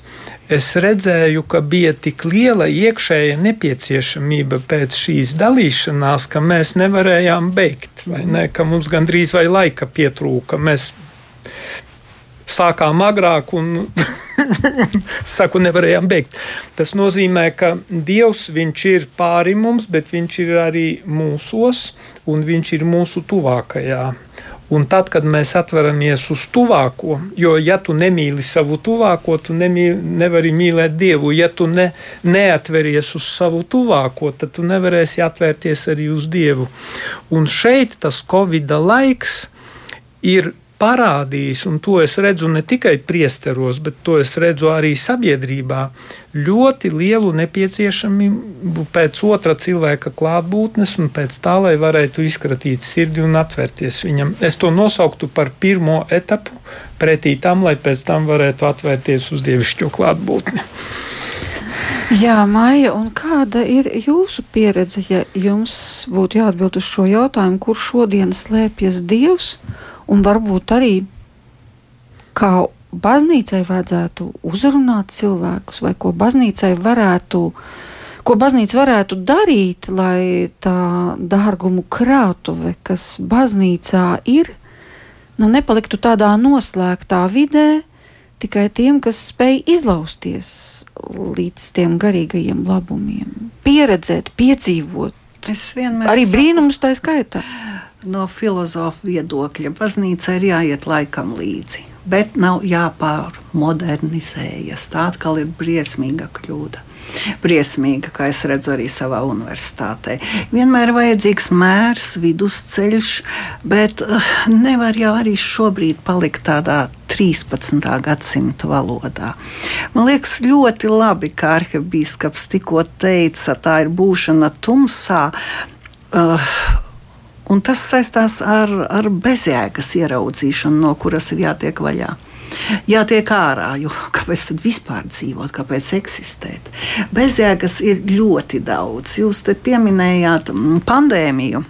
es redzēju, ka bija tik liela iekšēja nepieciešamība pēc šīs dalīšanās, ka mēs nevarējām beigt, vai ne, ka mums gandrīz vai laika pietrūka. Mēs sākām agrāk un <laughs> <laughs> saku, nevarējām beigt. Tas nozīmē, ka Dievs ir pāri mums, bet viņš ir arī mūsos, un viņš ir mūsu tuvākajā. Un tad, kad mēs atveramies uz tuvāko, jo, ja tu nemīli savu tuvāko, tu nemīli, nevari mīlēt Dievu. Ja tu ne, neatveries uz savu tuvāko, tad tu nevarēsi atvērties arī uz Dievu. Un šeit tas Covid laiks ir parādījis, un to es redzu ne tikai priesteros, bet to es redzu arī sabiedrībā, ļoti lielu nepieciešamību pēc otra cilvēka klātbūtnes un pēc tā, lai varētu izkratīt sirdi un atvērties viņam. Es to nosauktu par pirmo etapu pretī tam, lai pēc tam varētu atvērties uz dievišķo klātbūtni. Jā, Maija, un kāda ir jūsu pieredze, ja jums būtu jāatbild uz šo jautājumu, kur šodien slēpjas Dievs, un varbūt arī kā baznīcai vajadzētu uzrunāt cilvēkus, vai ko baznīcai varētu, ko baznīca varētu darīt, lai tā dārgumu krātuve, kas baznīcā ir, nu nepaliktu tādā noslēgtā vidē, tikai tiem, kas spēj izlausties līdz tiem garīgajiem labumiem, pieredzēt, piedzīvot. Arī brīnums tā skaitā. No filozofa viedokļa baznīca ir jāiet laikam līdzi, bet nav jāpārmodernizējas. Tā atkal ir briesmīga kļūda briesmīga, kā es redzu arī savā universitātē. Vienmēr ir vajadzīgs mērs, vidusceļš, bet uh, nevar jau arī šobrīd palikt tādā 13. gadsimta valodā. Man liekas, ļoti labi, kā arhibīskaps tikko teica, tā ir būšana tumsā. Uh, Un tas saistās ar, ar bezjēgas ieraudzīšanu, no kuras ir jātiek vaļā jātiek ārā. Jo kāpēc tad vispār dzīvot, kāpēc eksistēt? Bezjēgas ir ļoti daudz. Jūs te pieminējāt mm, pandēmiju.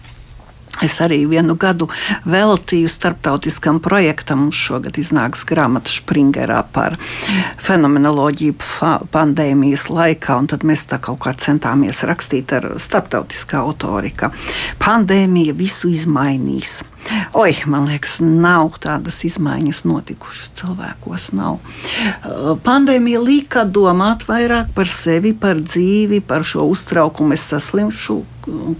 Es arī vienu gadu veltīju starptautiskam projektam. Mums šogad iznāks grāmata Springerā par fenomenoloģiju pandēmijas laikā, un tad mēs tā kaut kā centāmies rakstīt ar starptautiskā autorika. Pandēmija visu izmainīs. Oi, man liekas, nav tādas izmaiņas notikušas cilvēkos. Nav. Pandēmija lika domāt vairāk par sevi, par dzīvi, par šo uztraukumu. Es saslimšu,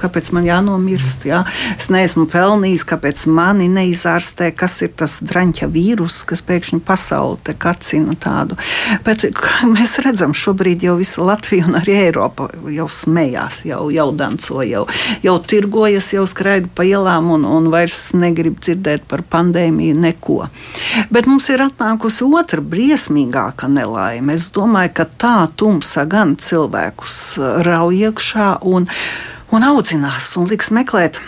kāpēc man jānomirst. Jā? Es neesmu pelnījis, kāpēc mani neizārstē, kas ir tas draņķa vīrus, kas pēkšņi pasauli kacina tādu. Bet mēs redzam, šobrīd jau visa Latvija un arī Eiropa jau smējās, jau, jau danco, jau, jau tirgojas, jau skraida pa ielām un, un vairs negrib dzirdēt par pandēmiju neko. Bet mums ir atnākusi otra briesmīgāka nelaime. Es domāju, ka tā tumsa gan cilvēkus rauj iekšā un, un audzinās un liks meklēt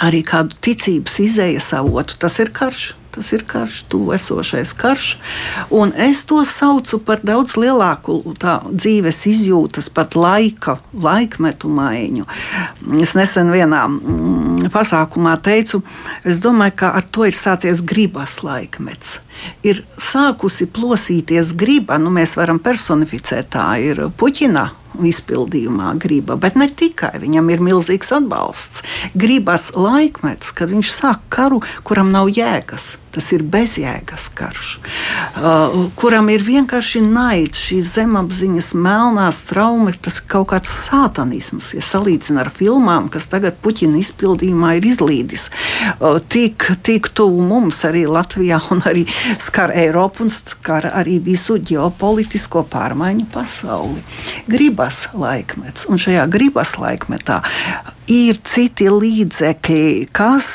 arī kādu ticības izējas avotu. Tas ir karš. Tas ir karš, tuvu esošais karš. Un es to saucu par daudz lielāku tā, dzīves izjūtas, pat laika, laikmetu maiņu. Es nesen vienā mm, pasākumā teicu, es domāju, ka ar to ir sācies gribas laikmets. Ir sākusi plosīties griba, nu mēs varam personificēt, tā ir puķina izpildījumā griba, bet ne tikai. Viņam ir milzīgs atbalsts. Gribas laikmets, kad viņš sāk karu, kuram nav jēgas. Tas ir bezjēgas karš, uh, kuram ir vienkārši naids, šīs zemapziņas melnās traumas, tas ir kaut kāds sātanisms. Ja salīdzina ar filmām, kas tagad Puķina izpildījumā ir izlīdis, uh, tik, tik tuvu mums arī Latvijā, <laughs> un arī skar Eiropu un skar arī visu ģeopolitisko pārmaiņu pasauli. Gribas laikmets, un šajā gribas laikmetā ir citi līdzekļi, kas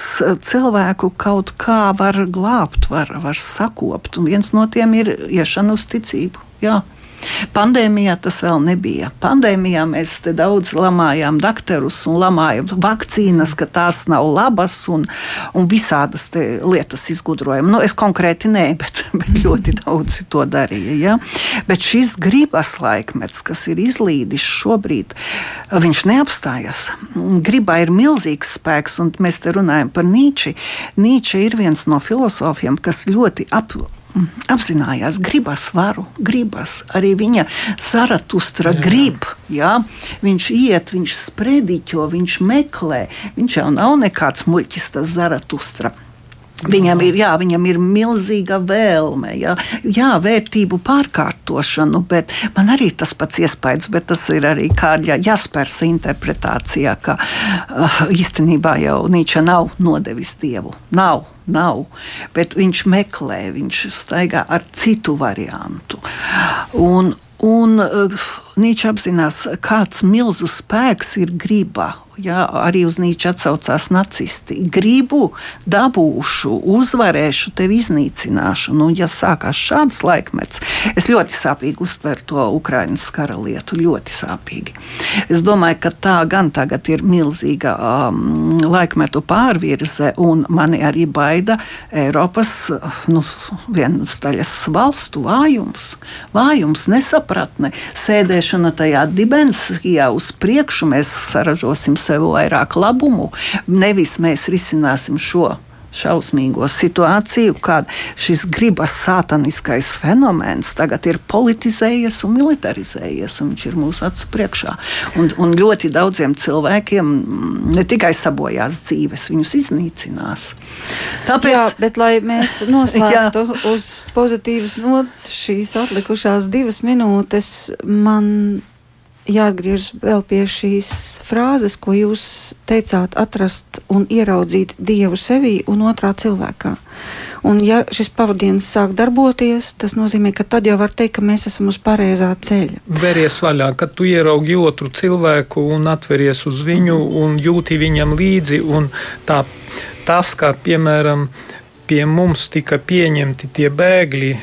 cilvēku kaut kā var glābt, var, var sakopt. Un viens no tiem ir iešana uz ticību. Jā. Pandēmijā tas vēl nebija. Pandēmijā mēs daudz lamājām doktorus un lamājām vakcīnas, ka tās nav labas un, un visādas lietas izgudrojam. Nu, es konkrēti nē, bet, bet ļoti <laughs> daudz to darīja. Ja? Bet šis gribas laikmets, kas ir izlīdis šobrīd, viņš neapstājas. Gribā ir milzīgs spēks, un mēs te runājam par Nīči. Nīče ir viens no filozofiem, kas ļoti apvienot apzinājās, gribas varu, gribas. Arī viņa Zaratustra jā. grib. Jā? Viņš iet, viņš sprediķo, viņš meklē. Viņš jau nav nekāds muļķis, tas Zaratustra. Viņam ir, jā, viņam ir milzīga vēlme, jā, jā, vērtību pārkārtošanu, bet man arī tas pats iespējas, bet tas ir arī kāda jāspērs interpretācijā, ka uh, īstenībā jau Nīča nav nodevis dievu. Nav, nav, bet viņš meklē, viņš staigā ar citu variantu. Un, Un uh, Nīčs apzinās, kāds milzu spēks ir griba. Jā, arī uz Nīča atsaucās nacisti. Gribu, dabūšu, uzvarēšu, tevi iznīcināšu. Nu, ja sākās šāds laikmets, es ļoti sāpīgi uztveru to Ukraiņas kara lietu. Ļoti sāpīgi. Es domāju, ka tā gan tagad ir milzīga um, laikmetu pārvirze, un mani arī baida Eiropas nu, vienas daļas valstu vājums. Vājums, nesapratne, sēdēšana tajā dimensijā uz priekšu. Mēs saražosim sev vairāk labumu, nevis mēs risināsim šo šausmīgo situāciju, kad šis gribas sātaniskais fenomens tagad ir politizējies un militarizējies, un viņš ir mūsu acu priekšā. Un, un ļoti daudziem cilvēkiem ne tikai sabojās dzīves, viņus iznīcinās. Tāpēc, Jā, bet lai mēs <laughs> noslēgtu uz pozitīvas nots šīs atlikušās divas minūtes, man jāatgriežas vēl pie šīs frāzes, ko jūs teicāt, atrast un ieraudzīt dievu sevī un otrā cilvēkā. Un, ja šis pavadienis sāk darboties, tas nozīmē, ka tad jau var teikt, ka mēs esam uz pareizā ceļa. Veries vaļā, kad tu ieraugi otru cilvēku un atveries uz viņu un jūti viņam līdzi. Tā, tas, kā piemēram, pie mums tika pieņemti tie bēgļi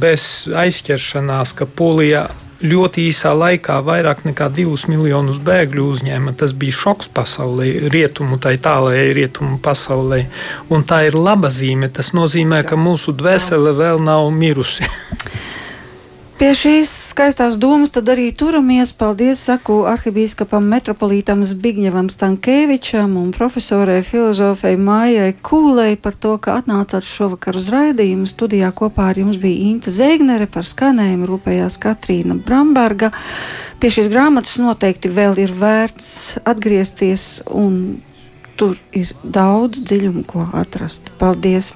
bez aizķeršanās, ka Polijā ļoti īsā laikā vairāk nekā divus miljonus bēgļu uzņēma. Tas bija šoks pasaulē, rietumu, tai tālākajai rietumu pasaulē. Un tā ir laba zīme. Tas nozīmē, ka mūsu dvēsele vēl nav mirusi. <laughs> Pie šīs skaistās domas tad arī turamies. Paldies, saku arhibīskapam metropolītam Zbigņevam Stankēvičam un profesorai filozofei Mājai Kūlei par to, ka atnācāt šovakar uz raidījumu. Studijā kopā ar jums bija Inta Zeignere, par skanējumu rūpējās Katrīna Bramberga. Pie šīs grāmatas noteikti vēl ir vērts atgriezties un tur ir daudz dziļumu, ko atrast. Paldies!